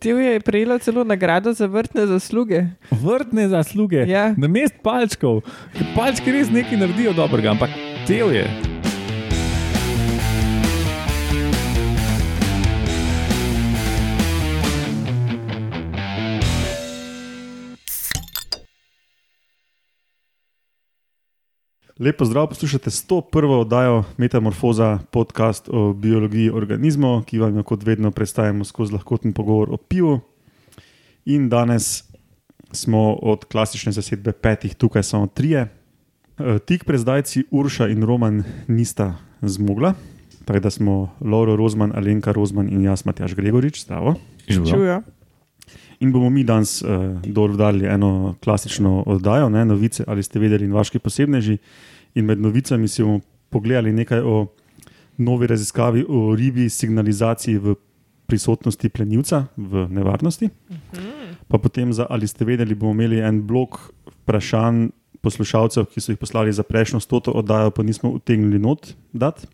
Tev je prejela celo nagrado za vrtne zasluge. Vrtne zasluge. Ja. Na mest palčkov. Palčki res nekaj naredijo dobrega, ampak tev je. Lepo zdrav, poslušate 101. oddajo Metamorfoza, podcast o biologiji organizmov, ki vam jo kot vedno predstavljamo skozi lahkoten pogovor o pivu. In danes smo od klasične zasedbe petih, tukaj samo trije. E, Tik pred zdajci Urša in Roman nista zmogla, tako da smo Lauro Rozman, Alenka Rozman in jaz, Matjaš Gregorič, zdravo. Čujo. In bomo mi danes uh, dol dali eno klasično oddajo, ne, novice, ali ste vedeli, in vaši posebneži. In med novicami si bomo pogledali nekaj o novi raziskavi o ribi signalizaciji v prisotnosti plenilca v nevarnosti. Pa potem, za, ali ste vedeli, bomo imeli en blok vprašanj poslušalcev, ki so jih poslali za prejšnjo stoto oddajo, pa nismo utegnili not dati.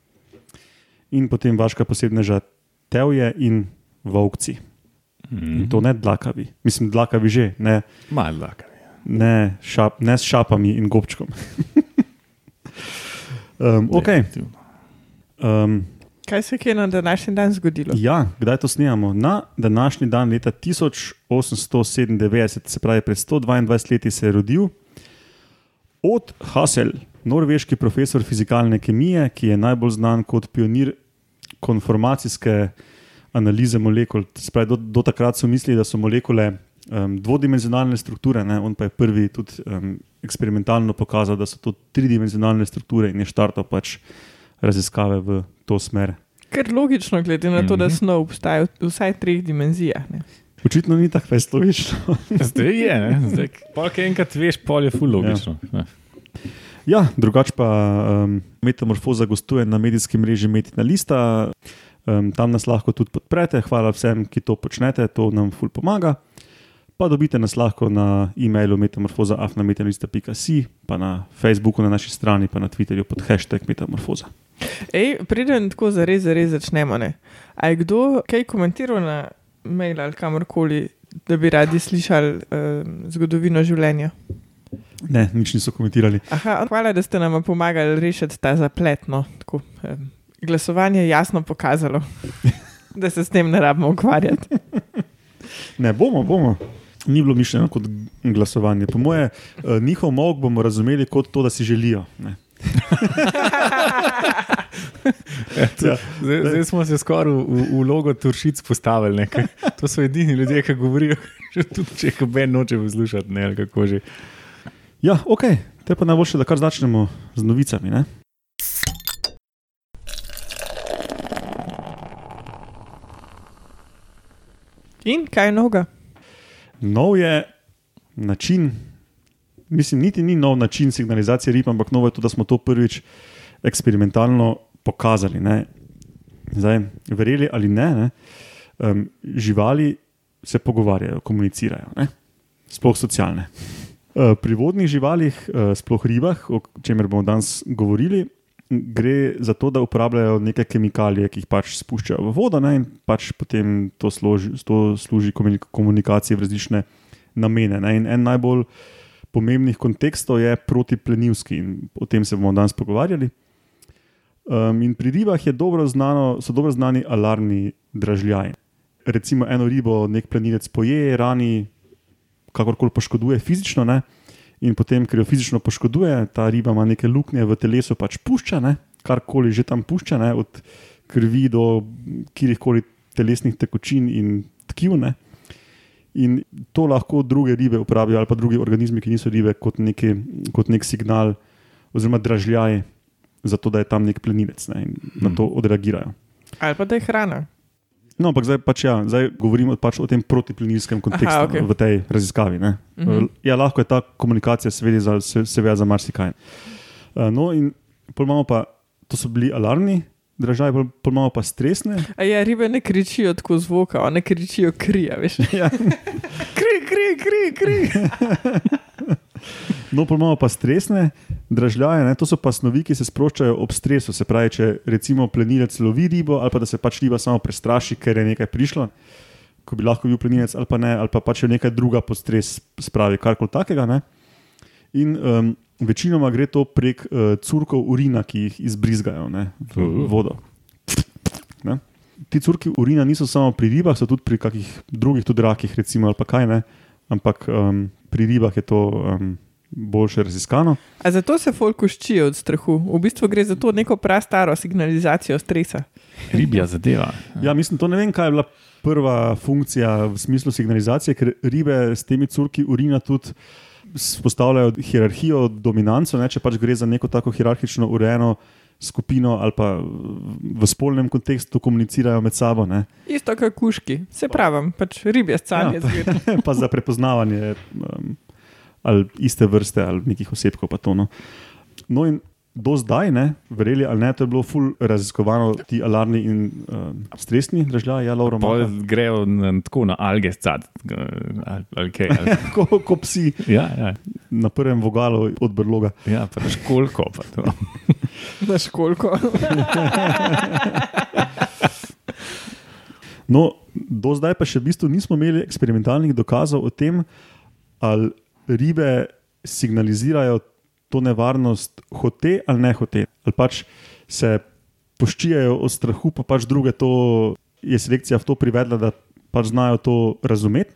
In potem vaška posebneža Tevje in Vovci. In to ne dlakavi, mislim, dlakavi že, ne, Malo laka. ne, šap, ne s šapami in gobčkom. um, okay. um, Kaj se je na današnji dan zgodilo? ja, kdaj to snemamo? Na današnji dan, leta 1897, se pravi pred 122 leti, se je rodil Od Hassel, norveški profesor fizikalne kemije, ki je najbolj znan kot pionir konformacijske analize molekul. Se Pravi, do, do takrat so mislili, da so molekule um, dvodimenzionalne strukture, ne? on pa je prvi tudi um, eksperimentalno pokazal, da so to tridimenzionalne strukture in je štartal pač raziskave v to smer. Ker logično, glede na to, da Mhm. snov obstaja v vsaj treh dimenzijah. Ne? Očitno ni tako logično. Zdaj je, ne? Zdaj, pa enkrat veš, pol je ful logično. Ja. Ja, drugače pa um, Metamorfoza gostuje na medijskem mreži Metina Lista. Um, tam nas lahko tudi podprete. Hvala vsem, ki to počnete, to nam ful pomaga. Pa dobite nas lahko na e-mailu metamorfoza.afnametinalista.si, pa na Facebooku na naši strani, pa na Twitterju pod hashtag Metamorfoza. Ej, preden tako zares, zares začnemo. Ne? A je kdo kaj komentiral na mail ali kamorkoli, da bi radi slišali um, zgodovino življenja? Ne, nič niso komentirali. Aha, hvala, da ste nam pomagali rešiti ta zaplet. No, tako, um, glasovanje je jasno pokazalo, da se s tem ne rabimo ukvarjati. Ne, bomo, bomo. Ni bilo mišljeno kot glasovanje. Po moje, uh, njihov mok bomo razumeli kot to, da si želijo. Ne. Ja. Zdaj, zdaj smo se skoraj v, v, v logo Turšic postavili. Nekaj. To so edini ljudje, ki govorijo, tudi če jih ben noče poslušati. Ne, ali kako že. Ja, ok, te pa najboljše, da kar začnemo z novicami. Ne? In kaj noga? Nov je način, mislim, niti ni nov način signalizacije rib, ampak novo je to, da smo to prvič eksperimentalno pokazali. Ne? Zdaj, verjeli ali ne, ne um, živali se pogovarjajo, komunicirajo, ne? sploh socialne. Uh, Pri vodnih živalih, uh, sploh ribah, o čemer bomo danes govorili, gre za to, da uporabljajo neke kemikalije, ki jih pač spuščajo v vodo, ne, in pač potem to, složi, to služi komunik- komunikaciji v različne namene. Ne. In en najbolj pomembnih kontekstov je protiplenilski, in o tem se bomo danes pogovarjali. Um, in pri ribah dobro znano, so dobro znani alarmni dražljaji. Recimo eno ribo nek plenilec poje, rani, kakorkoli poškoduje fizično, ne? In potem, ker jo fizično poškoduje, ta riba ima neke luknje v telesu, pač pušča, ne? karkoli že tam pušča, ne? od krvi do kjerkoli telesnih tekočin in tkiv. Ne? In to lahko druge ribe uporabijo, ali pa drugi organizmi, ki niso ribe, kot, neki, kot nek signal, oziroma dražljaj, zato da je tam nek plenilec ne? in na to odreagirajo. Ali pa da je hrana. No, ampak zdaj, pač ja, zdaj govorimo pač o tem protiplenilskem kontekstu Aha, okay. v tej raziskavi. Uh Mhm. -huh. ja, lahko je ta komunikacija seveda za, se, seveda za marsikaj. Uh, no, in imamo pa, to so bili alarmni dražaji, pol, pol imamo pa stresne. A ja, ribe ne kričijo tako zvoka, one kričijo kri, a veš. Ja. Kri, kri, kri, kri. No, pol imamo pa stresne dražljaje, ne? to so pa snovi, ki se sproščajo ob stresu. Se pravi, če recimo plenilec lovi ribo ali pa da se pač riba samo prestraši, ker je nekaj prišlo. ko bi lahko bil plenilec ali pa ne, ali pa pač nekaj druga pod stres spravi, karkoli takega. Ne? In um, večinoma gre to prek uh, curkov urina, ki jih izbrizgajo ne, v Uh. vodo. Ne? Ti curki urina niso samo pri ribah, so tudi pri kakih drugih, tudi rakih, recimo, ali pa kaj ne. Ampak um, pri ribah je to um, boljše raziskano. A zato se folk uščijo od strahu. V bistvu gre za to neko prastaro signalizacijo stresa. Ribja zadeva. Ja, mislim, to ne vem, kaj je bila prva funkcija v smislu signalizacije, ker ribe s temi curki urina tudi spostavljajo hierarhijo, dominanco. Ne, če pač gre za neko tako hierarhično urejeno skupino ali pa v spolnem kontekstu komunicirajo med sabo. Ne. Isto kot kuški, se pravim, pač ribje scanje. Ja, Ja, pa za prepoznavanje um, ali iste vrste ali nekih osebkov. pa To, no. no, in do zdaj, ne, verjeli ali ne, to je bilo ful raziskovano, ti alarmni in um, stresni državljani, ja, Laura, Maka. grejo na, tako na alge scat, ali, ali kaj. Ali, ko, ko psi ja, ja, na prvem vogalu od brloga. ja, pa školko. Pa to. Na školko. No, do zdaj pa še v bistvu nismo imeli eksperimentalnih dokazov o tem, ali ribe signalizirajo to nevarnost hote ali ne hote. Ali pač se poščijajo od strahu, pa pač druge to je selekcija v to privedla, da pač znajo to razumeti,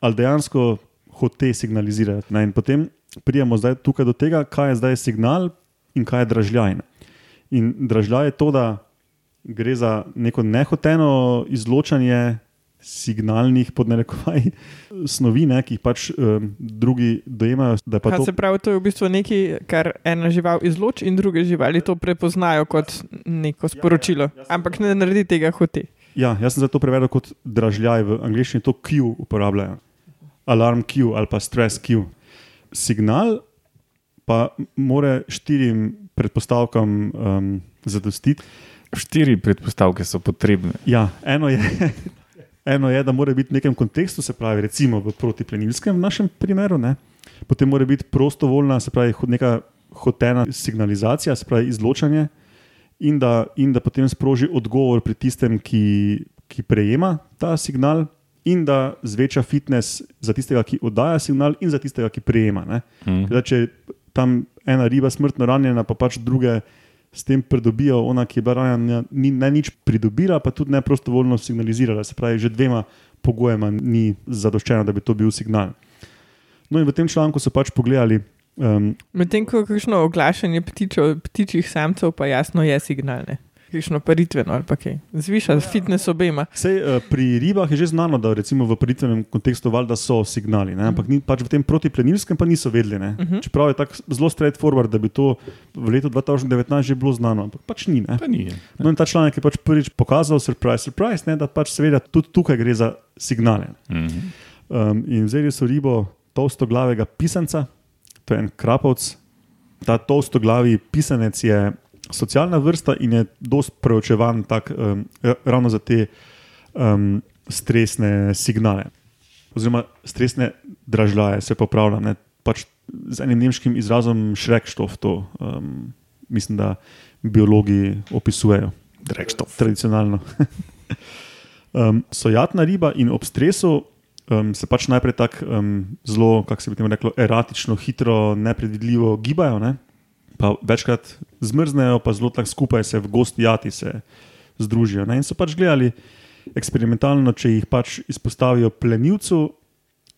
ali dejansko hote signalizirajo. Ne? In potem prijemo zdaj tukaj do tega, kaj je zdaj signal in kaj je dražljaj. ne. In dražljaj je to, da gre za neko nehoteno izločanje signalnih podnarekovaj snovi, ne, ki jih pač um, drugi dojemajo. pa to- se pravi, to je v bistvu nekaj, kar ena žival izloči in druge živali to prepoznajo kot neko sporočilo. Ampak ne naredi tega hote. Ja, jaz sem zato prevedel kot dražljaj, v angleščini to Q uporabljajo. Alarm Q ali pa stress Q. Signal pa mora štirim predpostavkam um, zadostiti. Štiri predpostavke so potrebne. Ja, eno je, eno je, da mora biti v nekem kontekstu, se pravi, recimo v protiplenilskem, v našem primeru, ne? potem mora biti prostovoljna, se pravi, neka hotena signalizacija, se pravi, izločanje, in da, in da potem sproži odgovor pri tistem, ki, ki prejema ta signal, in da zveča fitness za tistega, ki oddaja signal, in za tistega, ki prejema. Ne? Mhm. Da, če je tam ena riba smrtno ranjena, pa pač druge s tem pridobijo, ona, ki je bila ranjena, ni ne nič pridobila, pa tudi ne prostovoljno signalizirala. Se pravi, že dvema pogojema ni zadoščeno, da bi to bil signal. No, in v tem članku so pač pogledali. Um, Medtem ko kakšno oglašanje ptičev, ptičjih samcev pa jasno je signalne. Kakšno paritveno ali pa kaj. Zviša fitness obema. Sej, uh, pri ribah je že znano, da recimo v paritvenem kontekstu valjda so signali, ne? ampak ni, pač v tem protiplenilskem pa niso vedeli. ne. Čeprav je tako zelo straightforward, da bi to v letu 2019 že bilo znano, ampak pač ni. Ne? Pa ni. No, in ta članek je pač prvič pokazal, surprise, surprise, ne, da pač seveda tudi tukaj gre za signale. Mhm. Um, in vzeli so ribo tolstoglavega pisanca, to je en krapovc. Ta tolstoglavi pisanec je socialna vrsta in je dosti preučevan tak, um, ra- ravno za te um, stresne signale. Oziroma, stresne dražljaje, se popravljam. Ne, pač z enim nemškim izrazom Šrekštof to um, mislim, da biologi opisujejo Drekštov. tradicionalno. um, sojatna riba in ob stresu um, se pač najprej tako um, zelo, kako se bi temu reklo, erratično, hitro, nepredvidljivo gibajo, ne? Pa večkrat zmrznejo, pa zelo tako skupaj se v gosti jati se združijo. Ne? In so pač gledali eksperimentalno, če jih pač izpostavijo plenilcu,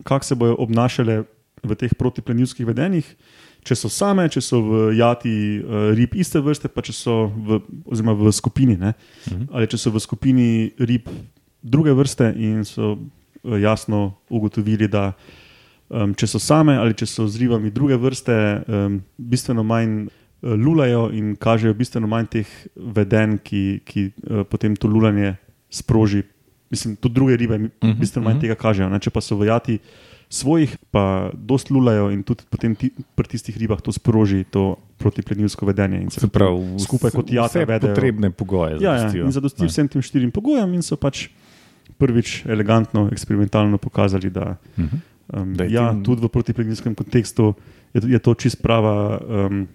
kako se bodo obnašale v teh protiplenilskih vedenjih. Če so same, če so v jati uh, rib iste vrste, pa če so v, v skupini, ne? ali če so v skupini rib druge vrste in so uh, jasno ugotovili, da um, če so same ali če so z ribami druge vrste, um, bistveno manj uh, lulajo in kažejo bistveno manj teh vedenj, ki, ki uh, potem to lulanje sproži. Mislim, tudi druge ribe Mhm, bistveno manj mhm. tega kažejo. Ne? Če pa so v jati svojih, pa dost lulajo in tudi potem ti, pri tistih ribah to sproži, to protiplenilsko vedenje. Se Se pravi, skupaj kot jata vse vedejo. potrebne pogoje. Ja, ja, zadostijo. in zadosti vsem tem štirim pogojem, in so pač prvič elegantno, eksperimentalno pokazali, da, Mhm. Um, Da je ja, tem- tudi v protiplegenskem kontekstu je, to- je to čist prava um,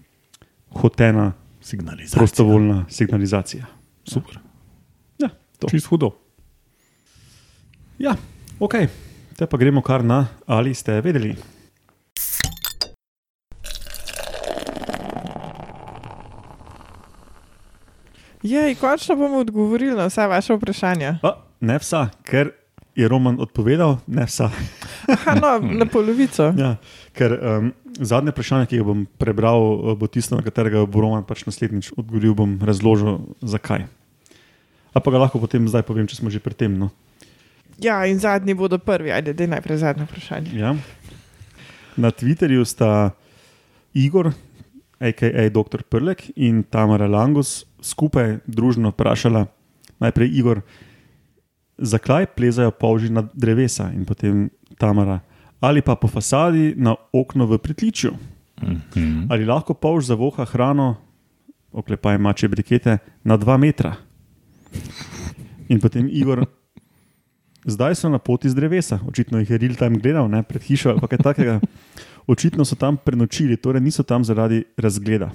hotena, Signalizacija. prostovoljna signalizacija. Super. Ja, to. Čist hudo. Ja, ok. Te pa gremo kar na ali ste vedeli. Jej, končno bomo odgovorili na vsa vaša vprašanja. A, ne vsa, ker je Roman odpovedal, ne vsa. Aha, no, na polovico. Ja, ker um, zadnje vprašanje, ki ga bom prebral, eh, bo tisto, na katerega bo Roman pač naslednjič odgovoril, bom razložil, zakaj. A pa ga lahko potem zdaj povem, če smo že pri tem. No. Ja, in zadnji bodo prvi. Ajde, da je najprej zadnje vprašanje. Ja. Na Twitterju sta Igor, a.k.a. Dr. Prlek in Tamara Langus skupaj družno vprašala, najprej Igor, zakaj plezajo polži na drevesa in potem Tamara, ali pa po fasadi na okno v pritličju. Mhm. Ali lahko polž zavoha hrano, oklepaj mače brikete, na dva metra. In potem Igor, zdaj so na poti z drevesa, očitno jih je real time gledal, ne, pred hišo ali kaj takega. Očitno so tam prenočili, torej niso tam zaradi razgleda.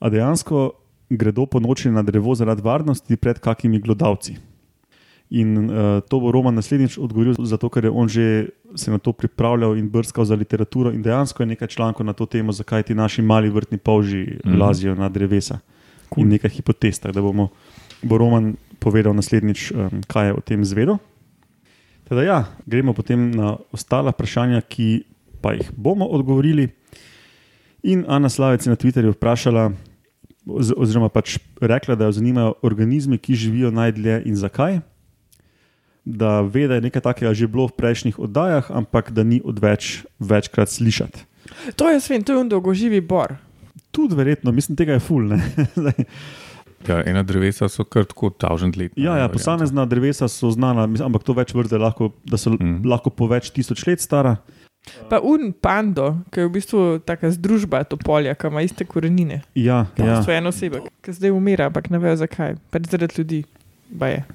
A dejansko gredo po noči na drevo zaradi varnosti pred kakimi glodavci. In uh, to bo Roman naslednjič odgovoril, zato ker je on že se na to pripravljal in brskal za literaturo. In dejansko je nekaj člankov na to temo, zakaj ti naši mali vrtni polži Mhm. mm. lazijo na drevesa. Cool. In nekaj hipotez, da bomo, bo Roman povedal naslednjič, um, kaj je o tem zvedel. Teda ja, gremo potem na ostala vprašanja, ki pa jih bomo odgovorili. In Ana Slavec je na Twitterju vprašala, oz- oziroma pač rekla, da jo zanimajo organizmi, ki živijo najdlje in zakaj. Da ve, da je nekaj takega že bilo v prejšnjih oddajah, ampak da ni odveč večkrat slišati. To je sven, to je un dolgoživi bor. Tudi verjetno, mislim, tega je ful. Ja, ena drevesa so kar tako tavžent let. ja, ja, posamezna drevesa so znana, ampak to več vrste, lahko, da so mm. lahko po več tisoč let stara. Pa un pando, ki je v bistvu taka združba topolja, ki ima iste korenine. Ja, Ja. ja. To je ena oseba, ki zdaj umira, ampak ne vejo zakaj. Pač zaradi ljudi. Baje.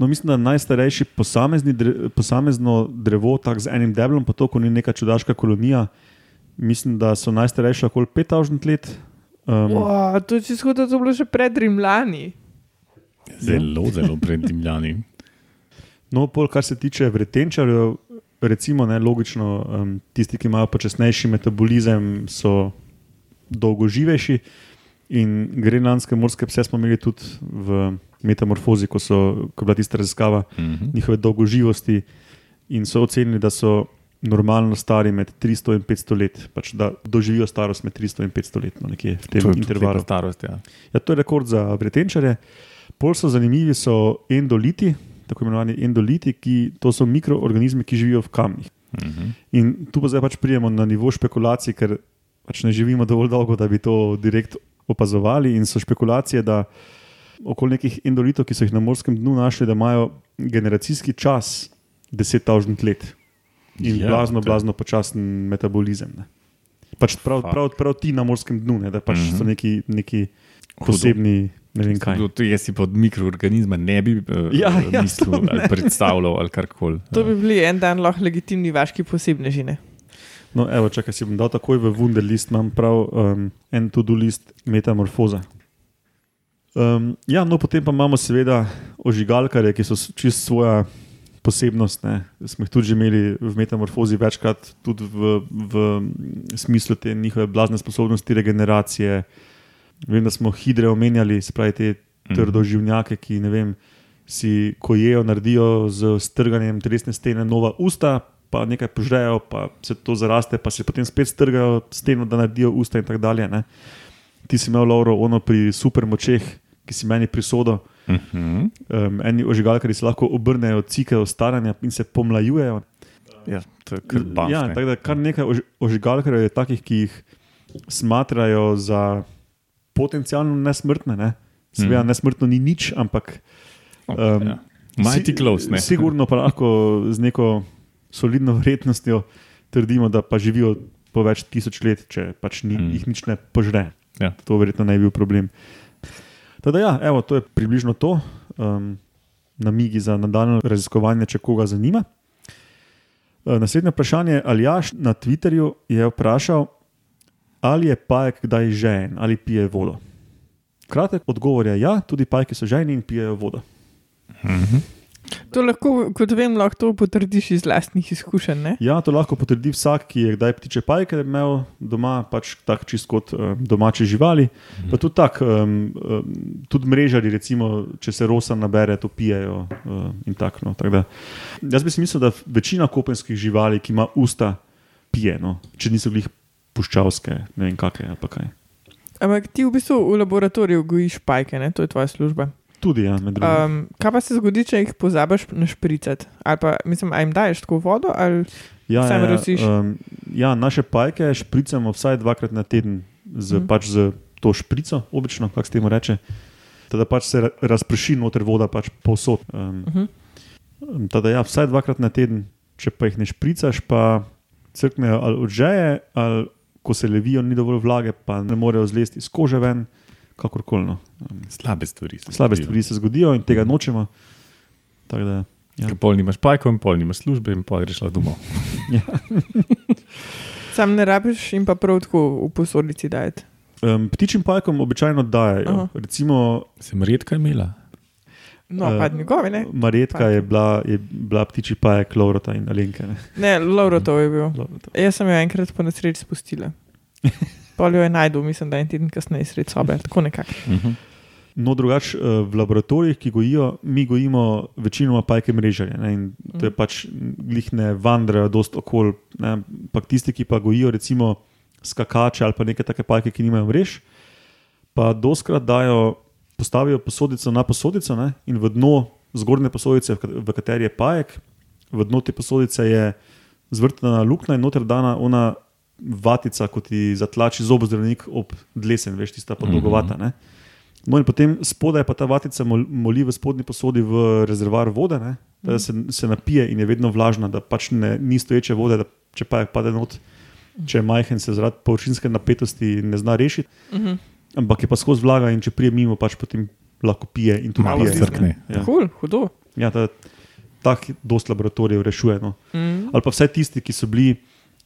No, mislim, da najstarejši posamezni dre, posamezno drevo, tako z enim deblom, pa to, ko ni neka čudaška kolonija. Mislim, da so najstarejša okoli 5000 let. Um, Wow, to je čisto, da to bilo še pred Rimljani. Zelo, zelo pred Dimljani. no, pol, kar se tiče vretenčarjev, recimo, ne, logično, um, tisti, ki imajo počasnejši metabolizem, so dolgoživejši. In grenlandske morske pse smo imeli tudi v metamorfozi, ko, so, ko je bila tista raziskava Mhm. njihove dolgoživosti, in so ocenili, da so normalno stari med 300 in 500 let, pač da doživijo starost med 300 in 500 let, no, nekje v tem To intervalu. starost. Ja. Ja, to je rekord za vretenčare. Pol so zanimivi so endoliti, tako imenovani endoliti, ki to so mikroorganizmi, ki živijo v kamnih. Mhm. In tu pa zdaj pač prijemo na nivo špekulacij, ker pač ne živimo dovolj dolgo, da bi to direkt opazovali. In so špekulacije, da okoli nekih endolitov, ki so jih na morskem dnu našli, da imajo generacijski čas 10.000 let in Ja, ja, blazno, je- blazno počasen metabolizem. Ne. Pač prav, Fakt. prav, prav ti na morskem dnu, ne, da pač mm Mhm. -hmm. so neki, neki posebni, ne vem kaj. To, jaz si pod mikroorganizma ne bi uh, Ja, ja, mislil to ne. ali predstavljal ali karkoli. To bi bili en dan lahko legitimni vaški posebneži. ne? No, evo, čakaj, si bom dal takoj v Wunderlist, imam prav um, en to-do list metamorfoza. Um, ja, no, potem pa imamo seveda ožigalkare, ki so s- čist svoja posebnost. Ne. Smo jih tudi že imeli v metamorfozi večkrat, tudi v, v smislu te njihove blazne sposobnosti regeneracije. Vem, da smo hidre omenjali, spravi te trdoživnjake, ki ne vem, si ko jejo, naredijo z strganjem telesne stene nova usta, pa nekaj požrejo, pa se to zaraste, pa se potem spet strgajo steno, da naredijo usta in tako dalje. Ne. Ti si imel Lauro ono pri super močeh, ki si meni prisodo. Mhm. Um, eni ožigalkari se lahko obrnejo cikel staranja in se pomlajujejo. Ja, to je kar bam. Ja, tako da kar nekaj ož, ožigalkarjev je takih, ki jih smatrajo za potencialno nesmrtne. Ne? Seveda, Mhm. nesmrtno ni nič, ampak um, ja. Mighty close. Ne? Sigurno pa lahko z neko solidno vrednostjo trdimo, da pa živijo po več tisoč let, če pač ni, Mm. mm. jih nič ne požre. Ja. To verjetno ne bi bil problem. Teda, ja, evo, to je približno to, um, namigi za nadaljne raziskovanje, če koga zanima. E, Naslednje vprašanje, ali jaš na Twitterju je vprašal, ali je pajek kdaj žen ali pije vodo. Kratek odgovor je ja, tudi pajki so ženi in pijejo vodo. Mhm. To lahko, kot vem, lahko to potrdiš iz lastnih izkušenj. Ne? Ja, to lahko potrdi vsak, ki je kdaj ptiče pajke imel doma, pač tako čist kot um, domače živali. Pa tudi tako, um, um, tudi mrežari, recimo, če se rosa nabere, to pijejo. Um, in tako, no, tak da, jaz bi si mislil, da večina kopenskih živali, ki ima usta, pije, no, če niso bili puščavske, ne vem kakšne ali kaj. Ampak ti v bistvu v laboratoriju gojiš pajke, ne? to je tvoja služba. Tudi, ja, med drugim. Um, kaj pa se zgodi, če jih pozabiš našpricati? Ali pa, mislim, a jim daješ tako vodo? Ali... Ja, Sam ja, rosiš? um, ja, naše pajke špricamo vsaj dvakrat na teden z, mm. pač z to šprico, obično, kako se temu reče. Teda pač se ra- razprši noter voda, pač povsod. Um, Uh -huh. um, teda ja, vsaj dvakrat na teden, če pa jih ne špricaš, pa crknejo ali odžeje, ali ko se levijo, ni dovolj vlage, pa ne morejo zlesti iz kože ven, kakorkoli. No. Um, Slabe stvari. se slabe zgodijo. stvari se zgodijo in tega nočemo. Tako Da, Ja. Ker Pol nimaš pajkov, in pol nimaš službe, in pol greš domov. Sam ne rabiš in pa prav tako v posodici dajeti. um, ptičjim pajkom običajno dajo. Recimo, Sem redka imela. No, Eh, uh, pa njegove, ne. Marjetka Pajke. je bila, je bila ptiči pajek, Laurota in Alenka. Ne? Ne, Lauro to je bil. Laurota. Jaz sem jo enkrat po nesreči spustila. Pol jo je najdel, mislim, da en teden kasneje sred sobe, tako nekako. Uh -huh. No, drugače eh, v laboratorijih, ki gojijo, mi gojimo večinoma pajke mrežarje. Ne? In to je Mhm. pač njih ne vandrajo dost okol. Ne? Pak tisti, ki pa gojijo recimo skakače ali pa neke take pajke, ki nimajo mrež, pa doskrat dajo, postavijo posodico na posodico ne? in v dno zgornje posodice, v kat- v kateri je pajek, v dno te posodice je zvrtana luknja in noter dana ona vatica, kot ti zatlači zobozdravnik ob dlesen, veš, tista podolgovata. ne. No, in potem spodaj pa ta vatica mol- moli v spodnji posodi v rezervoar vode, ne, da se, se napije in je vedno vlažna, da pač ne, ni stoječe vode, da če pa je pade not, če je majhen, se zaradi površinske napetosti ne zna rešiti, Uh -huh. ampak je pa skozi vlaga in če prije mimo, pač potem lahko pije in tu Malo pije. crkne. ne. Ja, Cool, hudo. ja ta, tak dost laboratorijev rešuje. No. Mm. Ali pa vsaj tisti, ki so bili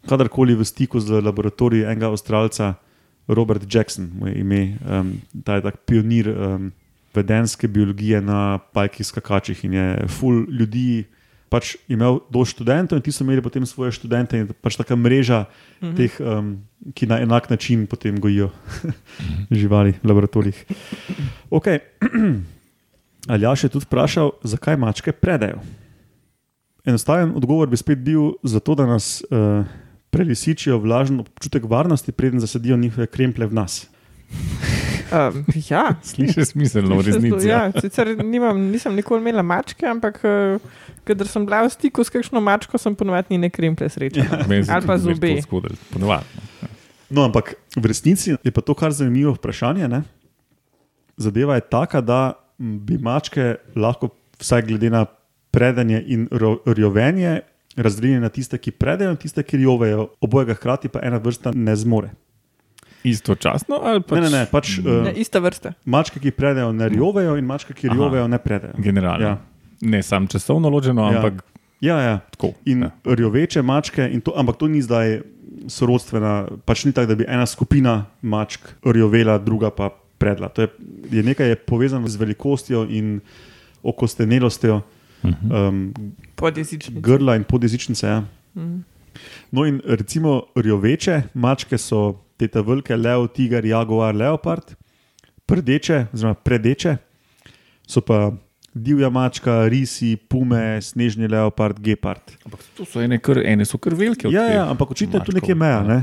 kadarkoli v stiku z laboratorijem enega avstralca, Robert Jackson, mu je ime, um, ta je tak pionir um, vedenske biologije na pajkih skakačih in je full ljudi. Pač imel do študentov in ti so imeli potem svoje študente, in pač taka mreža mm -hmm. teh, um, ki na enak način potem gojijo živali v laboratorijih. Okay. Aljaš je tudi vprašal, zakaj mačke predajo. Enostaven odgovor bi spet bil zato, da nas uh, prelisičijo vlažen občutek varnosti, preden zasedijo njihove kremple v nas. Um, ja. Slišiš smiselno, v resnici. Ja. Ja, sicer nimam, nisem nikoli imela mačke, ampak uh, kadar sem bila v stiku s kakšno mačko, sem ponovadi ne kremple srečala. Ja. Ali pa zobe. no. No, ampak v resnici je pa to kar zanimivo vprašanje. Ne? Zadeva je taka, da bi mačke lahko, vsaj glede na predanje in rjovenje, razdeljene na tiste, ki predajo in tiste, ki rjovejo. Obojega hkrati pa ena vrsta ne zmore. Istočasno ali pač Ne, ne, ne, pač, Ne, uh, ista vrsta. mačke, ki predajo, ne rjovejo in mačke, ki Aha. rjovejo, ne predajo. generalno. Ja. Ne sam časovno ločeno, Ja. ampak Ja, ja. tako. In ja. ja. rjoveče mačke, in to, ampak to ni zdaj sorodstvena, pač ni tako, da bi ena skupina mačk rjovela, druga pa predla. To je, je nekaj je povezano z velikostjo in okostenelostjo. Um, Podjezični. grla in podjezičnice. Ja. Mm. No, in recimo rjoveče mačke so te ta velike, lev, tiger, jaguar, leopard, prdeče, oziroma predeče, so pa divja mačka, risi, pume, snežni leopard, gepard. Ampak to so ene, kar, ene so kar velike. Ja, ja, ampak očitno je tu nekje meja. ja. Ne?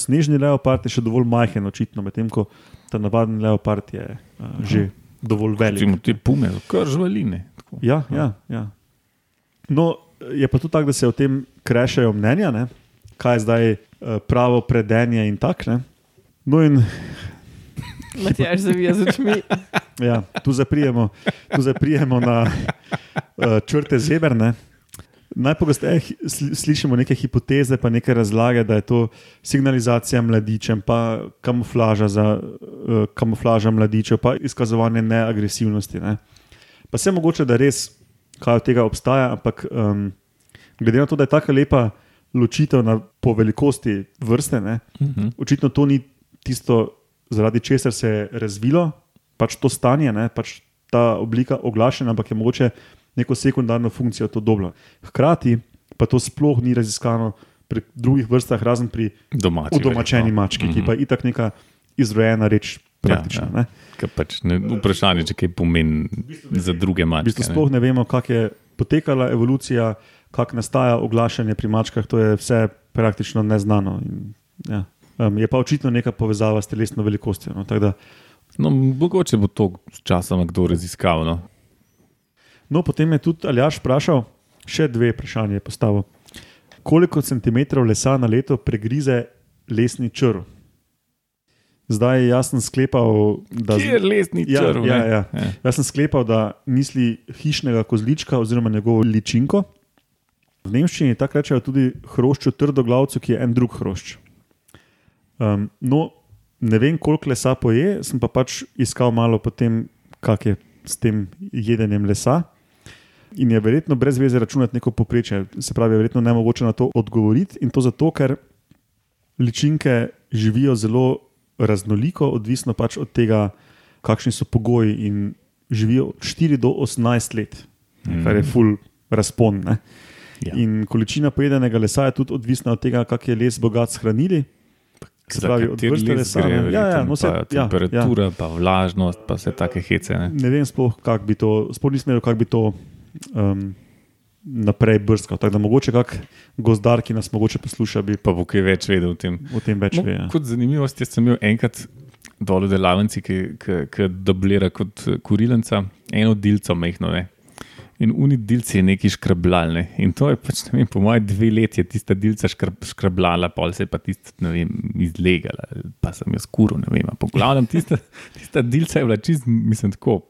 Snežni leopard je še dovolj majhen, očitno, medtem ko ta navaden leopard je uh, že dovolj velik. Recimo te pume, so kar žvaline. Tako. Ja, ja, ja. No, je pa tudi tako, da se o tem krešajo mnenja, ne? kaj je zdaj uh, pravo predenje in tako. ne. No, in Matjaž zavija z očmi. ja, tu zaprijemo, tu zaprijemo na uh, črte zeberne. Najpogosteje slišimo neke hipoteze, pa neke razlage, da je to signalizacija mladičem, pa kamuflaža, za, uh, kamuflaža mladičev, pa izkazovanje neagresivnosti. Ne. Pa se mogoče, da res kaj od tega obstaja, ampak um, glede na to, da je tako lepa ločitev na, po velikosti vrste, ne, Mhm. očitno to ni tisto, zaradi česar se je razvilo, pač to stanje, ne, pač ta oblika oglašena, ampak je mogoče neko sekundarno funkcijo to dobila. Hkrati pa to sploh ni raziskano pri drugih vrstah, razen pri Domači. udomačeni mački, ki Mhm. pa je itak neka izrojena reč. Praktično. Ja, ja. Pač ne, vprašanje, če kaj pomeni za druge V mačke. bistvu sploh ne vemo, kako je potekala evolucija, kako nastaja oglašanje pri mačkah, to je vse praktično neznano. In, ja. um, je pa očitno neka povezava s telesno velikostjo. No, da, No, mogoče bo to s časom kdo raziskal. No. no, potem je tudi Aljaš vprašal, še dve vprašanje je postavil. Koliko centimetrov lesa na leto pregrize lesni črv? Zdaj jaz sem sklepal, da. Je lesni Ja, črv? ja, ne? ja. Jaz sem sklepal, da misli hišnega kozlička oziroma njegovo ličinko. V nemščini tako rečejo tudi hrošču trdoglavcu, ki je en drug hrošč. Um, no, ne vem, koliko lesa poje, sem pa pač iskal malo po tem, kak je s tem jedenjem lesa. In je verjetno brez veze računati neko poprečje. Se pravi, je verjetno ne mogoče na to odgovoriti. In to zato, ker ličinke živijo zelo raznoliko, odvisno pač od tega, kakšni so pogoji. In živijo od 4 do 18 let, mm. kar je full razpon. Ne? Ja. In količina pojedenega lesa je tudi odvisna od tega, kak je les bogat s hranili. Se pravi, od vrste les lesa. gre. Ja, ja, no, se, pa ja, temperatura, pa vlažnost, pa vse take hece. Ne? Ne vem sploh, kako bi to, sploh nisem vedel, kako bi to um, naprej brskal. Tako da mogoče kak gozdar, ki nas mogoče posluša, bi Pa bo kaj več vedel o tem. o tem več No, ve. Ja. kot zanimivost, jaz sem imel enkrat dol v delavnici, ki, ki, ki dublira kot kurilenca, eno dilco mehno. Ne. In uni dilci je neki škrablalne. In to je pač, ne vem, po mojem, dve leti je tista dilca škrab, škrablala, pol se je pa tista, ne vem, izlegala, pa sem jo skuro, ne vem. Po glavnem, tista, tista dilca je bila čist, mislim, tako,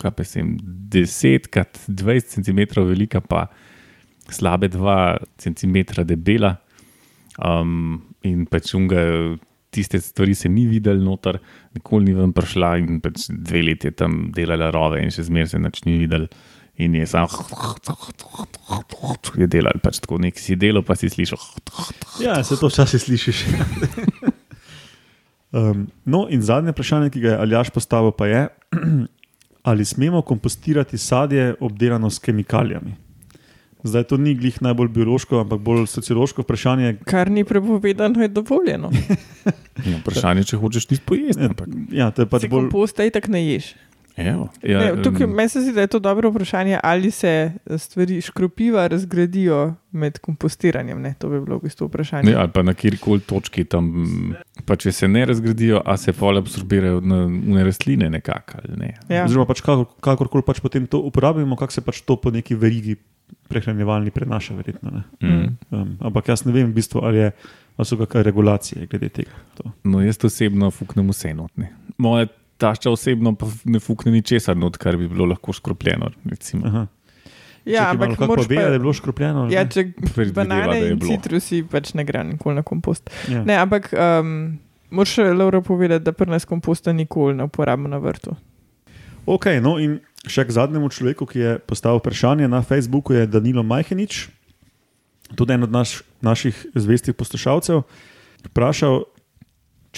kaj pa sem, 10 krat 20 cm velika, pa slabe 2 cm debela. Um, in pač unga, tiste stvari se ni videl noter, nikoli ni ven prišla in pač dve leti je tam delala rove in še zmeraj se nič ni videl. In je sam je delal, pač tako nek si delo, pa si slišal. ja, se to včasih slišiš. um, no, in zadnje vprašanje, ki ga je Aljaš postavil, pa je, ali smemo kompostirati sadje obdelano s kemikalijami? Zdaj to ni glih najbolj biološko, ampak bolj sociološko vprašanje. Kar ni prepovedano, je dovoljeno. Ja, vprašanje, če hočeš ti pojesti. Ampak, Ja, to je pač bolj. komposta itak ne ješ. Evo, ja, Ne, tukaj, em, meni se zdi, da je to dobro vprašanje, ali se stvari škropiva razgradijo med kompostiranjem. Ne? To bi bilo v bistvu vprašanje. Ne, ali pa na kjerkoli točki tam, pa če se ne razgradijo, a se pol absorbirajo na une rastline nekako. ali Ne. Ja. Oziroma, pač kakor, kakorkoli pač potem to uporabimo, kako se pač to po neki verigi prehranjevalni prenaša, verjetno. ne. Mm. Um, ampak jaz ne vem, v bistvu, ali, je, ali so kakšne regulacije glede tega. To. No, jaz osebno fuknem vse notne. Moja tašča osebno pa ne fukne ničesar not, kar bi bilo lahko škropljeno. Ja, ampak kako moraš ve, da je pa, bilo škropljeno. ali ja, ne? če banane in citrusi pač ne gre nikoli na kompost. ja. Ne, ampak um, moraš še Laura povedati, da pri nas komposta nikoli ne uporabimo na vrtu. Ok, no in še k zadnjemu človeku, ki je postavil vprašanje na Facebooku, je Danilo Majhenič, tudi en od naš, naših zvestih poslušalcev, vprašal,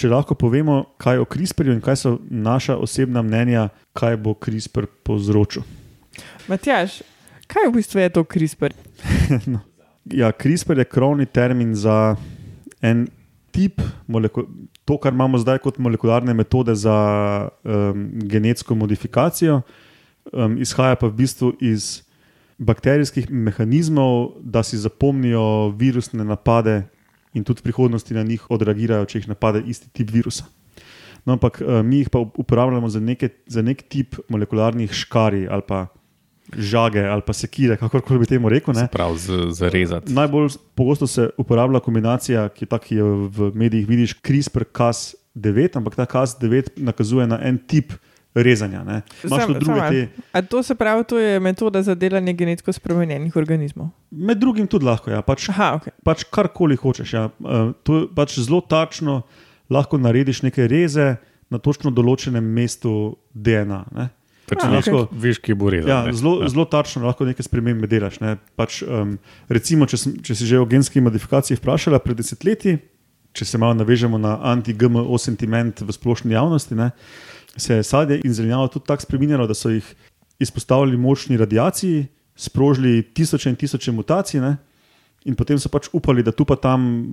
če lahko povemo, kaj o CRISPR-ju in kaj so naša osebna mnenja, kaj bo CRISPR povzročil. Matjaš, kaj v bistvu je to CRISPR? Ja, CRISPR je krovni termin za en tip, to, kar imamo zdaj kot molekularne metode za um, genetsko modifikacijo, um, izhaja pa v bistvu iz bakterijskih mehanizmov, da si zapomnijo virusne napade in tudi v prihodnosti na njih odreagirajo, če jih napade isti tip virusa. No, ampak uh, mi jih pa uporabljamo za, neke, za nek tip molekularnih škarij ali pa žage ali pa sekire, kakorkoli bi temu rekel. Ne? Prav z- zarezati. Najbolj pogosto se uporablja kombinacija, ki, ta, ki jo v medijih vidiš, CRISPR-Cas9, ampak ta Cas9 nakazuje na en tip rezanja. Sam- samo te, A to se pravi, to je metoda za delanje genetsko spremenjenih organizmov. med drugim tudi lahko, ja, pač, Aha, ok. pač karkoli hočeš. Ja. Eh, To je pač zelo tačno, lahko narediš neke reze na točno določenem mestu DNA. Ne. Pač A, veš, ok. veš, kje bo rezal. Ja, zelo, zelo tačno lahko neke spremembe delaš. Ne. Pač, um, recimo, če, sem, če si že o genski modifikaciji vprašala pred desetletji, če se malo navežemo na anti-GMO sentiment v splošni javnosti, ne, se je sadje in zelenjavo tudi tako spremenjalo, da so jih izpostavili močni radiaciji, sprožili tisoče in tisoče mutacij. Ne? In potem so pač upali, da tu pa tam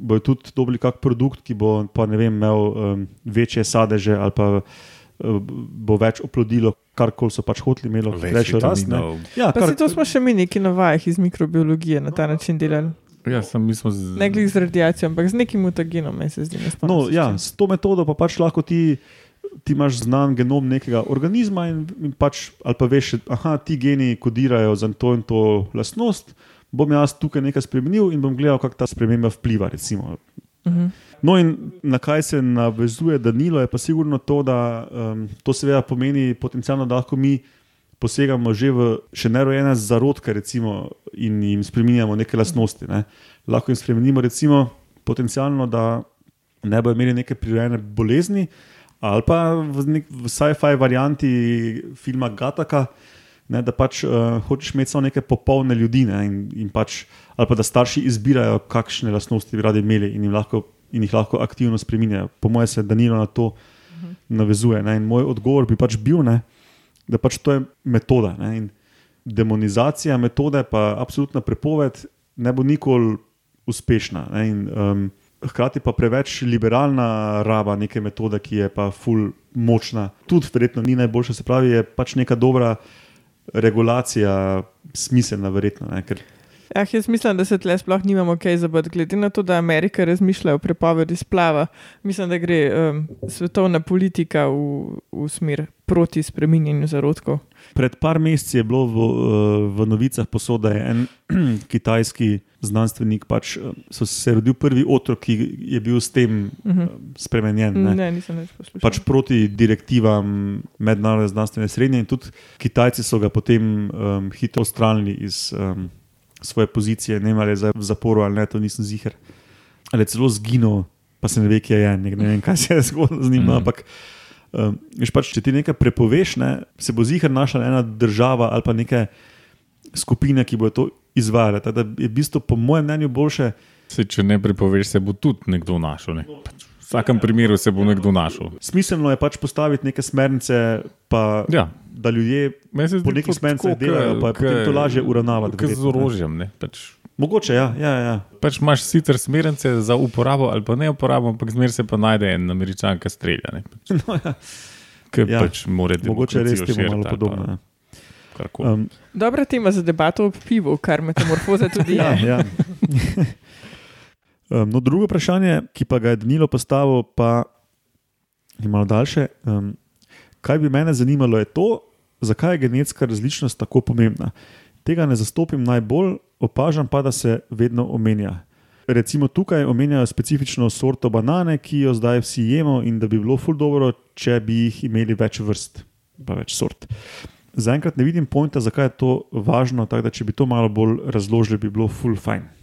bojo tudi dobili kak produkt, ki bo pa, ne vem, imel um, večje sadeže ali pa uh, bo več oplodilo, karkoli so pač hoteli, imelo Več večjo rast. ne. vitaminov. Ja, Pa si to smo še mi neki na vajah iz mikrobiologije na ta način delali. Ja, sem, z, Ne glede z radiacijo, ampak z nekim mutagenom, meni se zdi. ne No, ja, s to metodo pa pač lahko ti, ti imaš znan genom nekega organizma in, in pač, ali pa veš, da ti geni kodirajo za to in to lastnost. Bom jaz tukaj nekaj spremenil in bom gledal, kako ta sprememba vpliva. Recimo. Mhm. No, in na kaj se navezuje Danilo, je pa sigurno to, da um, to seveda pomeni potencialno, da lahko mi posegamo že v še nerojene zarodke recimo, in jim spremenjamo neke lastnosti. Ne. Lahko jim spremenimo, recimo, potencialno, da ne bodo imeli neke prirojene bolezni, ali pa v, nek, v sci-fi varianti filma Gataka. Ne, da pač uh, hočeš imeti samo neke popolne ljudi, ne, in, in pač, ali pa da starši izbirajo, kakšne lastnosti bi radi imeli in, lahko, in jih lahko aktivno spremenjajo. Po mojem se Danilo na to navezuje. Ne, in moj odgovor bi pač bil, ne, da pač to je metoda. Ne, in demonizacija metode, pa absolutna prepoved, ne bo nikoli uspešna. Ne, in, um, hkrati pa preveč liberalna raba neke metode, ki je pa ful močna, tudi verjetno ni najboljša, se pravi, je pač neka dobra regulacija, smiselna, verjetno. Ne, ker, Ja, jaz mislim, da se tle sploh nimamo kaj zabati. Glede na to, da Amerika razmišlja o prepovedi splava, mislim, da gre um, svetovna politika v, v smer proti spreminjanju zarodkov. Pred par meseci je bilo v, eh, v novicah posod, da je en kitajski znanstvenik, pač, eh, so se rodil prvi otrok, ki je bil s tem Mhm. uh -huh. spremenjen. Ne. Ne, nisem več poslušal. Pač proti direktivam mednarodne znanstvene srednje, in tudi Kitajci so ga potem um, hitro odstranili iz um, svoje pozicije, ne ali je v zaporu ali ne, to nisem ziger. Ali je celo zginil, pa se ne ve, kje je, ne, ne vem, kaj se je zgodilo z njim. Mm. Ampak, um, veš, pač, če ti nekaj prepoveš, ne, se bo ziger našla ena država ali pa neke skupine, ki bodo to izvajale. Tako Da je v bistvu, po mojem mnenju, boljše. se, če ne prepoveš, se bo tudi nekdo našel. Ne? Pač v vsakem primeru se bo nekdo našel. Smiselno je pač postaviti neke smernice, pa Ja, da ljudje po nekih tako, delajo, pa je potem to lažje uravnavati. Kot z orožjem. Ne? Pač, Mogoče, ja. ja, ja. pač imaš sicer smernice za uporabo ali pa ne uporabo, ampak zmeraj se pa najde en američan, ki strelja. Ne? Pač, No, ja. ki Ja. pač mora Mogoče je res temu malo ali pa podobno. ja. karkoli. Um, Dobra tema za debato o pivu, kar metamorfoza tudi ja, je. ja. um, no, drugo vprašanje, ki pa ga je Danilo postavil, pa je malo daljše. Um, kaj bi mene zanimalo, je to, zakaj je genetska različnost tako pomembna. Tega ne zastopim najbolj, opažam pa, da se vedno omenja. Recimo tukaj omenjajo specifično sorto banane, ki jo zdaj vsi jemo, in da bi bilo ful dobro, če bi jih imeli več vrst, pa več sort. Zaenkrat ne vidim pojma, zakaj je to važno, tako da če bi to malo bolj razložili, bi bilo full fajn.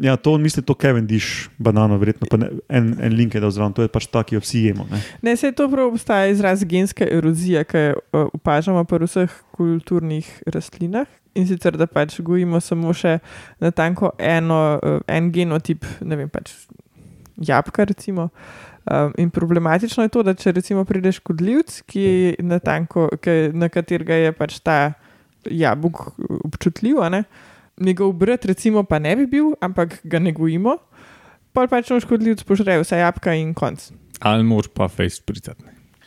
Ja, to misli to Kevin Diš, banano, verjetno pa ne, en, en link je dal zraven, to je pač ta, ki jo vsi jemo. Ne. Ne, se to prav obstaja izraz genska erozija, ki jo uh, opažamo pri vseh kulturnih rastlinah. In sicer, da pač gojimo samo še na tanko eno, uh, en genotip, ne vem, pač jabka. Recimo. Um, in problematično je to, da če recimo prideš škodljivc, ki je na, tanko, ki, na katerega je pač ta jabolk občutljiv, ne, njegov brat recimo pa ne bi bil, ampak ga ne gojimo, pa pač on škodljivc požre vsa jabka in konc. Ali moč pa face pricati.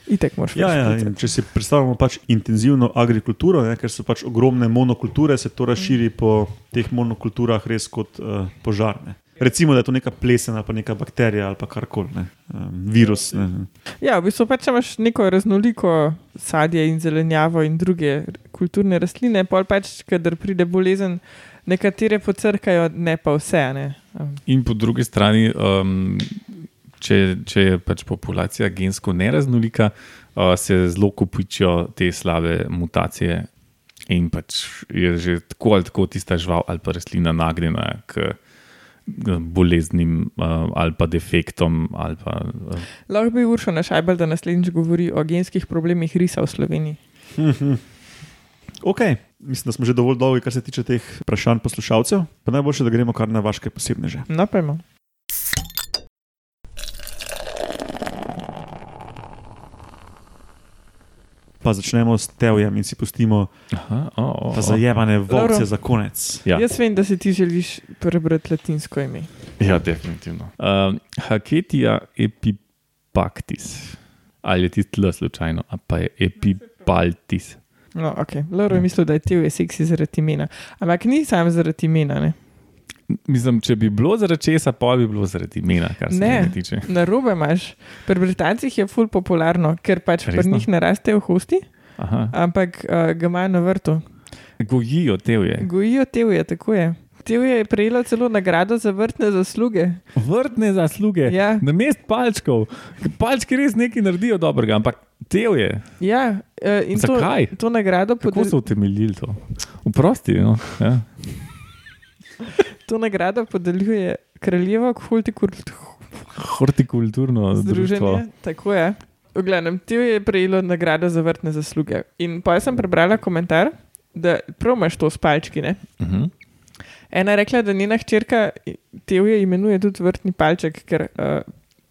Itek moraš Ja, ja, če si predstavljamo pač intenzivno agrikulturo, ne, ker so pač ogromne monokulture, se to razširi po teh monokulturah res kot uh, požar. Ne. Recimo, da je to neka plesena, pa neka bakterija ali pa karkoli, ne, um, virus. Ne. Ja, v bistvu pač če imaš neko raznoliko sadje in zelenjavo in druge kulturne rastline, pol pač, kadar pride bolezen, nekatere pocrkajo, ne pa vse. a Ne? Um, In po drugi strani, um, če, če je pač populacija gensko neraznolika, uh, se zelo kopičijo te slabe mutacije. In pač je že tako ali tako tista žival ali pa rastlina nagnjena k k boleznim uh, ali pa defektom. Ali pa, uh, lahko bi Uršo našajbal, da naslednjič govori o genskih problemih risa v Sloveniji. Ok, mislim, da smo že dovolj dolgi, kar se tiče teh vprašanj poslušalcev. Pa najboljše, da gremo kar na vaše posebne že. No, pa začnemo s tevjem in si pustimo Aha, o, o, ta o. zajebane volce za konec. Ja. Jaz vem, da si ti želiš prebrati latinsko ime. Ja, definitivno. Um, Haketija epipactis. Ali je ti tle slučajno, a pa je epipaltis. No, ok. Loro je mislil, da je ti v seksi zaradi imena. Ampak ni sam zaradi imena. Ne? Mislim, če bi bilo zaradi česa, pa bi bilo zaradi imena, kar se Ne. mene tiče. Na robe imaš. Pri Britancih je ful popularno, ker pač pri Resno? njih ne rastejo hosti, Aha. ampak uh, ga imajo na vrtu. Gojijo tevje. Gojijo tevje, tako je. Tevje je prejelo celo nagrado za vrtne zasluge. Vrtne zasluge. Ja. Na mest palčkov. Palčki res nekaj naredijo dobrega, ampak tevje. Ja, uh, in to, Zakaj? to nagrado, Kako podel, so utemeljili to? Vprosti. No? Ja. to nagrado podeljuje Kraljevo hortikulturno Hortikulturno združenje. združenje. Tako je. V glavnem, Tevje je prejelo nagrado za vrtne zasluge. In pa sem prebrala komentar, da prav imaš to s palčki. Ne? Uh -huh. Ena je rekla, da njena hčerka Tevje imenuje tudi vrtni palček, ker uh,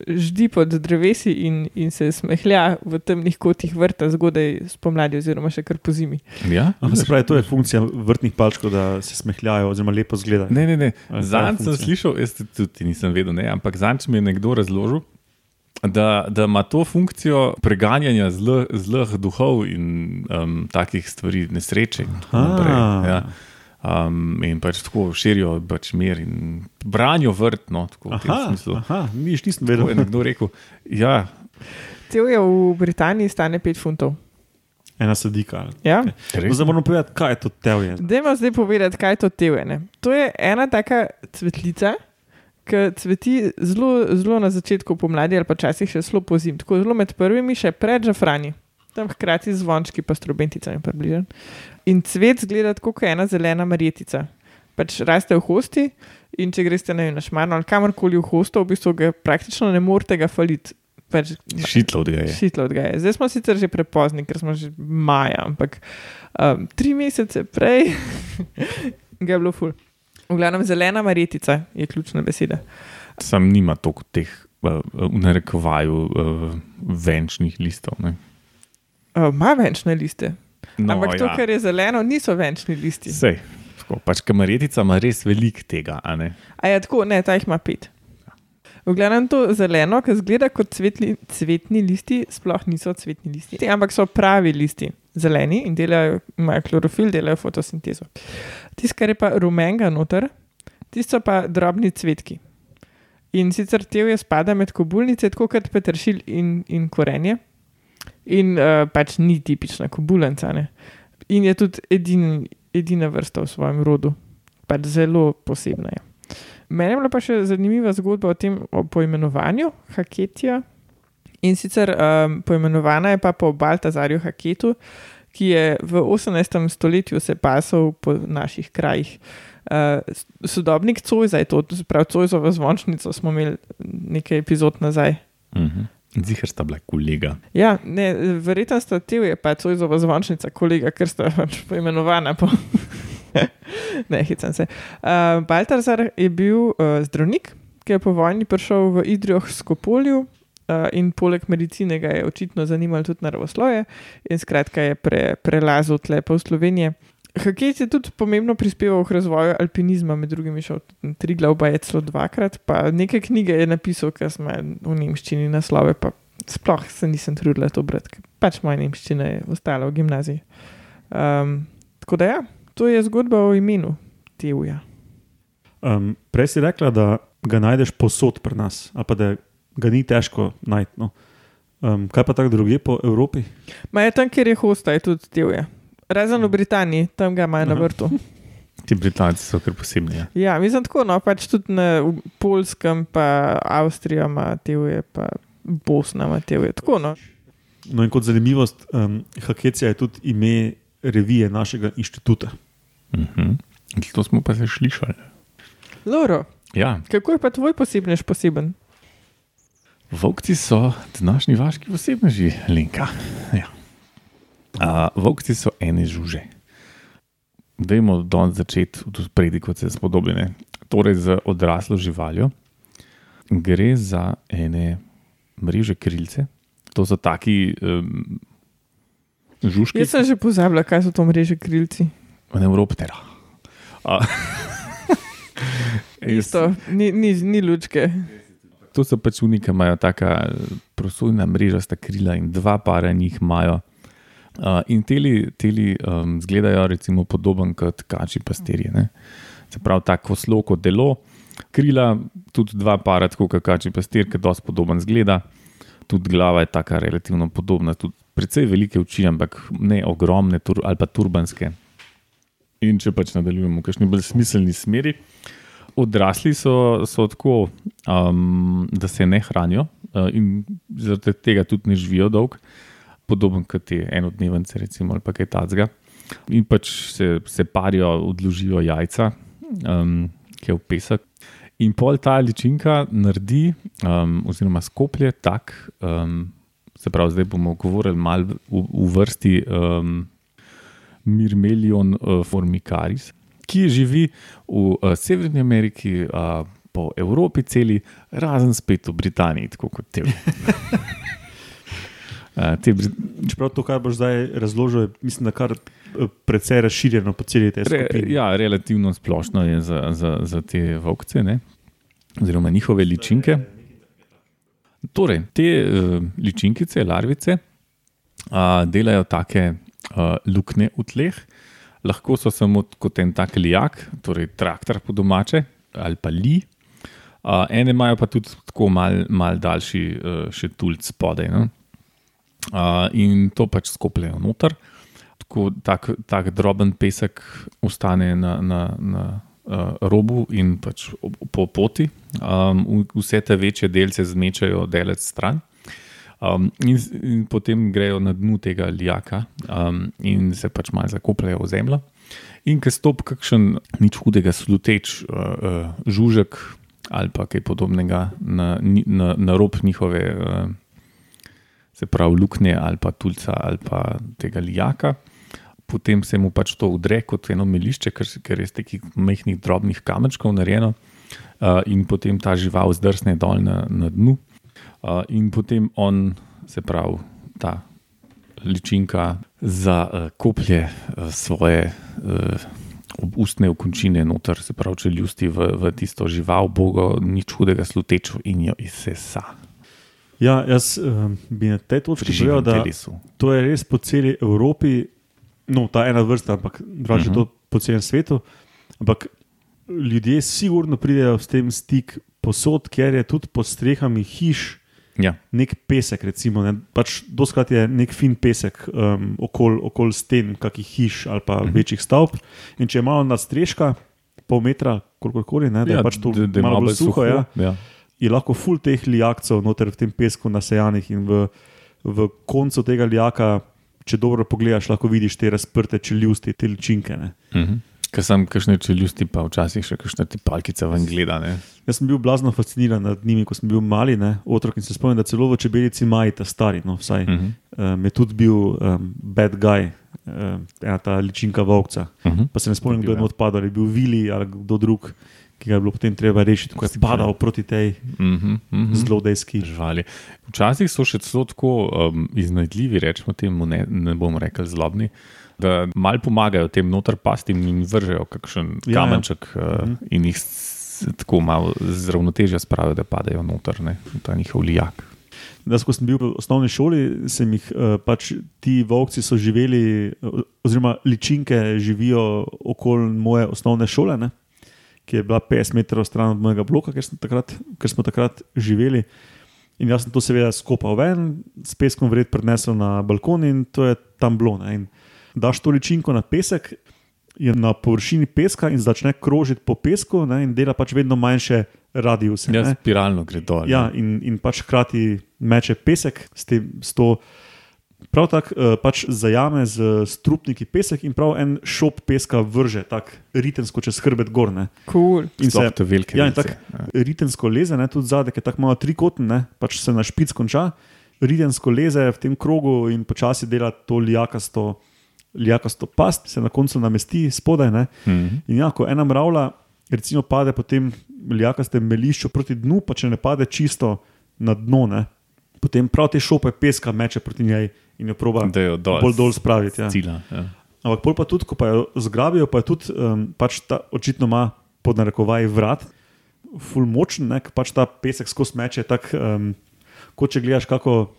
ždi pod drevesi in, in se smehlja v temnih kotih vrta zgodaj spomladi, oziroma še kar po zimi. Ja? Aha, se pravi, to je funkcija vrtnih palčkov, da se smehljajo oziroma lepo izgledajo. Ne, ne, ne. Zanj sem slišal, jaz tudi nisem vedel, ne, ampak zanj mi je nekdo razložil, da, da ima to funkcijo preganjanja zlih, duhov in um, takih stvari, nesreče. in tako naprej. Ja. Um, in pač tako širijo pač mir in branijo vrt. No, tako, v tem Aha, smislu. aha, niš nisem Tako je vedel. nekdo rekel. Ja, Tevje v Britaniji stane 5 funtov. Ena sadika. Ja? No, zdaj moramo povedati, kaj je to tevje. Dajmo zdaj povedati, kaj je to tevje. ne. To je ena taka cvetlica, ki cveti zelo, zelo na začetku pomladi, ali pa včasih še zelo pozim, tako zelo med prvimi, še pred žafrani, tam hkrati z zvončki, pa s trobenticami približen. In cvet zgleda tako, kot ena zelena marjetica. Pač raste v hosti, in če greste vem, na šmarno ali kamorkoli v hosto, v bistvu ga praktično ne morete ga faliti. Pač, Šitlo od ga je. Šitlo od ga je. Zdaj smo sicer že prepozni, ker smo že maja, ampak um, tri mesece prej ga je bilo ful. V glavnem zelena marjetica je ključna beseda. Sam nima toliko teh, uh, v narekovaju, uh, venčnih listov. ne. Ima uh, venčne liste. No, ampak to, ja. kar je zeleno, niso venčni listi. Sej, tako, pač kamarjetica ima res veliko tega. a ne? A je tako, ne, ta jih ima pet. V glavnem to zeleno, ki zgleda kot cvetli, cvetni listi, sploh niso cvetni listi, ampak so pravi listi, zeleni in delajo, imajo klorofil, delajo fotosintezo. Tisto, kar je pa rumenga noter, tisto pa drobni cvetki. In sicer tevje spada med kobulnice, tako kot peteršilj in, in korenje. In uh, pač ni tipična kobulnica. Ne? In je tudi edin, edina vrsta v svojem rodu, pač zelo posebna je. Meni je bila pa še zanimiva zgodba o tem o poimenovanju Haketija. In sicer um, poimenovana je pa po Baltazarju Haketu, ki je v 18. stoletju se pasal po naših krajih. Uh, sodobnik Cojza je to, to se pravi Cojzovo zvončnico smo imeli nekaj epizod nazaj. Mhm. Zihar sta bila kolega. Ja, ne, verjetno sta tev je pa Cojzova zvončnica, kolega, ker sta pač poimenovana po. ne, hecam se. Uh, Baltazar je bil uh, zdravnik, ki je po vojni prišel v Idrijo Skopolju. Uh, in poleg medicine ga je očitno zanimalo tudi naravoslovje, in skratka je pre, prelazil tle po Sloveniji. Haket je tudi pomembno prispeval k razvoju alpinizma, med drugim je šel na tri glava, je celo dvakrat, pa nekaj knjige je napisal, ki smo v nemščini naslove, pa sploh se nisem trudila to brati, ker pač moja nemščina je ostala v gimnaziji. Um, tako da ja, to je zgodba o imenu Tevuja. Um, prej si rekla, da ga najdeš posod pri nas, a pa da ga ni težko najti. No. Um, kaj pa tako druge po Evropi? Ma je tam, kjer je hosta, je tudi Tevuja. Razen v Britaniji, tam ga imajo na vrtu. Ti Britanci so kar posebni. Ja. Ja, mislim tako, no, pač tudi na v Polskem, pa Avstrija ima Tevuje, pa Bosna ima Tevuje. Tako no. No, in kot zanimivost, um, Hakecija je tudi ime revije našega inštituta. Mhm. To smo pa se slišali. Loro, Ja, kako je pa tvoj posebnež poseben? Vokci so današnji vaški posebneži, Linka. Ja. Uh, Vokci so ene žuže. Dajmo danes začeti od spredi, kot se spodobljene. Torej, z odraslo živaljo gre za ene mreže krilce. To so taki um, žužki. Jaz sem že pozabila, kaj so to mreže krilci. Neuroptera. A, Jaz- Isto, ni, ni, ni lučke. To so pač unike, imajo taka prosojna mreža, sta krila in dva para njih imajo. Uh, in teli, teli um, zgledajo recimo podoben kot kači pastirji. Ne? Se pravi, tako slo kot delo, krila, tudi dva para, tako kot kači pastir, ki dosti podoben zgleda. Tudi glava je tako relativno podobna, tudi precej velike oči, ampak ne ogromne tur, ali pa turbanske. In če pač nadaljujemo v kakšni bolj smiselni smeri, odrasli so, so tako, um, da se ne hranijo uh, in zaradi tega tudi ne živijo dolgo, podoben kot te enodnevence, recimo, ali pa kaj takega. In pač se, se parijo, odložijo jajca, um, ki je v pesek. In pol ta ličinka naredi, um, oziroma skoplje tak, um, se pravi, zdaj bomo govorili malo v, v vrsti um, Mirmelion uh, formicaris, ki živi v uh, Severni Ameriki, uh, po Evropi, celi, razen spet v Britaniji, tako kot te. Uh, te Brit Čeprav to, kar boš zdaj razložil, je mislim, kar eh, precej razširjeno po celi tej re, skupini. ja, relativno splošno je za, za, za te vokce, ne? oziroma njihove ličinke. Torej, te uh, ličinkice, larvice, uh, delajo take uh, luknje v tleh, lahko so samo kot en tak lijak, torej traktor po domače ali pa li. Uh, ene imajo pa tudi tako mal, mal daljši uh, še tulc spodaj. No? Uh, in to pač skopljajo noter. Tako, tak, tak droben pesek ostane na, na, na uh, robu in pač ob- po poti. Um, vse te večje delce zmečajo delec stran. Um, in, in potem grejo na dnu tega lijaka um, in se pač malo zakopljajo v zemljo. In ker stop kakšen nič hudega sluteč uh, uh, žužek ali pa kaj podobnega na, na, na rob njihove, uh, se pravi, luknje ali pa tulca ali pa tega lijaka. Potem se mu pač to udre kot eno melišče, ker, ker je iz takih majhnih drobnih kamenčkov narejeno, uh, in potem ta žival zdrsne dol na, na dnu, uh, in potem on, se pravi, ta ličinka za uh, koplje uh, svoje uh, ustne okončine noter, se pravi, če ljusti v, v tisto žival, bogo, nič hudega slutečo in jo izsesa Ja, jaz um, bi na tej točki živem da telesu. to je res po celi Evropi, no, ta ena vrsta, ampak drugače uh Mhm. -huh. to po celem svetu. Ampak ljudje sigurno pridejo s tem stik posod, ker je tudi pod strehami hiš Ja. nek pesek. Recimo, ne? pač doskrat je nek fin pesek um, okoli okol sten, kakih hiš ali pa uh Mhm. -huh. večjih stavb. In če je malo nadstreška, pol metra, koliko koli, ne, da je pač to da- da malo bolj suho. Ja Ja. Je lahko ful teh lijakcev noter v tem pesku nasejanih in v, v koncu tega lijaka, če dobro pogledaš, lahko vidiš te razprte čeljusti, te ličinke. Ne. Mhm. Ker sem kakšne čeljusti, pa včasih še kakšne te palkice ven gleda. Ne? Jaz sem bil blazno fasciniran nad njimi, ko sem bil mali, ne, otrok in se spomnim, da celo v čebelici Maji, ta stari, no, vsaj, Mhm. um, je tudi bil um, bad guy, um, ena ta ličinka volkca. Mhm. Pa se ne spomnim, kdo je ja. not padal, ali je bil Vili ali kdo drug, ki ga je bilo potem treba rešiti, ko je padal proti tej Mhm. Mhm. zlodejski. Živali. Včasih so še celo tako um, iznajdljivi, rečemo temu, ne, ne bom rekel zlobni, da mal pomagajo tem noter pastim in vržejo kakšen Ja, ja. kamenček uh, Mhm. in jih tako malo z ravnotežja spravijo, da padejo noter, ne, ta njihov lijak. Jaz, ko sem bil v osnovni šoli, sem jih uh, pač ti volci so živeli, o- oziroma ličinke živijo okoli moje osnovne šole, ne? Ki je bila 50 metrov stran od mojega bloka, ker, sem takrat, ker smo takrat živeli. In jaz sem to seveda skopal ven, s peskom vred prenesel na balkon in to je tam bilo. Daš to ličinko na pesek, je na površini peska in začne krožiti po pesku ne? in dela pač vedno manjše radiuse. Ja, spiralno gre dol. Ja, in, in pač hkrati meče pesek s, tem, s to. Prav tako uh, pač zajame z strupniki pesek in prav en šop peska vrže, tako ritensko čez hrbet gor. Ne. Cool. In Sploh te velike ja, in tako ritensko leze, ne, tudi zadek je tako malo trikoten, ne, pač se na špic konča, ritensko leze v tem krogu in počasi dela to lijakasto, lijakasto past, se na koncu namesti spodaj. Ne. Mhm. In ja, ko ena mravlja, recimo, pade po tem lijakastem melišču proti dnu, pa če ne pade čisto na dno, ne, potem prav te šope peska meče proti njej in jo proba dol, bolj dol spraviti. Ja. Cila, ja. Ampak pol pa tudi, ko pa jo zgrabijo, pa je tudi um, pač ta očitno ima pod narekovaji vrat, ful močen, ne, ker pač ta pesek skozi meče, tako um, kot če gledaš kako.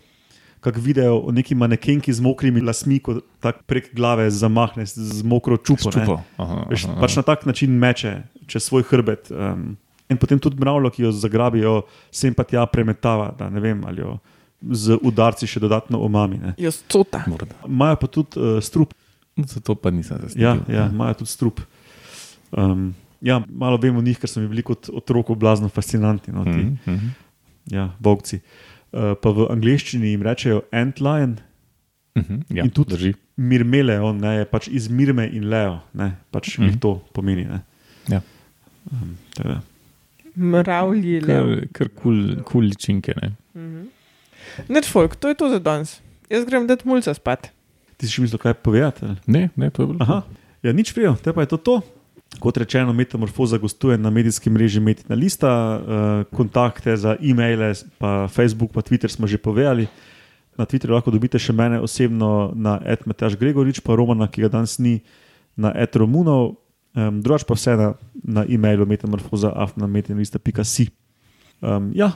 Kak video o neki manekenki z mokrimi lasmi, ko tako prek glave zamahne z, mokro čupo. Čupo. Aha, Veš, aha, pač na tak način meče čez svoj hrbet. Um, in potem tudi mravljo, ki jo zagrabijo, sem pa tja premetava, da ne vem, ali jo z udarci še dodatno omami. ne. Jo scota. Morda. Imajo pa tudi uh, strup, Zato pa nisem zasledil. ja, ja, imajo tudi strup. Um, ja, malo vem o njih, ker so mi bili kot otroku blazno fascinantni, no, ti Mhm, mhm. ja, bogci. Uh, pa v angleščini jim rečejo antlion, Mhm, Ja, In tudi- drži. mirmele, on ne, je pač iz mirme in leo, ne, pač mm Mhm. -hmm. to pomeni. Ne. Ja. Um. Mravlji. Kar, kul, kul ličinke. Ne? Neč folk, to je to za danes. Jaz grem dati mulca spat. Ti si še mislil, kaj povedati? ali? Ne, ne, to je bilo. Aha, ja, nič prijo, te pa je to. to. Kot rečeno, Metamorfoza gostuje na medijskem mreži Metina Lista, uh, kontakte za e-maile, pa Facebook, pa Twitter smo že povedali. Na Twitterju lahko dobite še mene osebno na Edmetaš Gregorič, pa Romana, ki ga danes ni, na Edromunov, um, drugač pa vse na, na e-mailu metamorfoza.afnametinlista.si. Um, ja,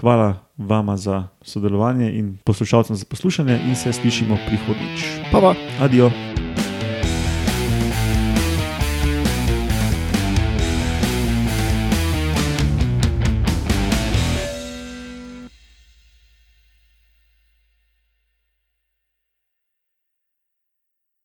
hvala vama za sodelovanje in poslušalcem za poslušanje in se slišimo prihodnjič. Pa pa. Adijo.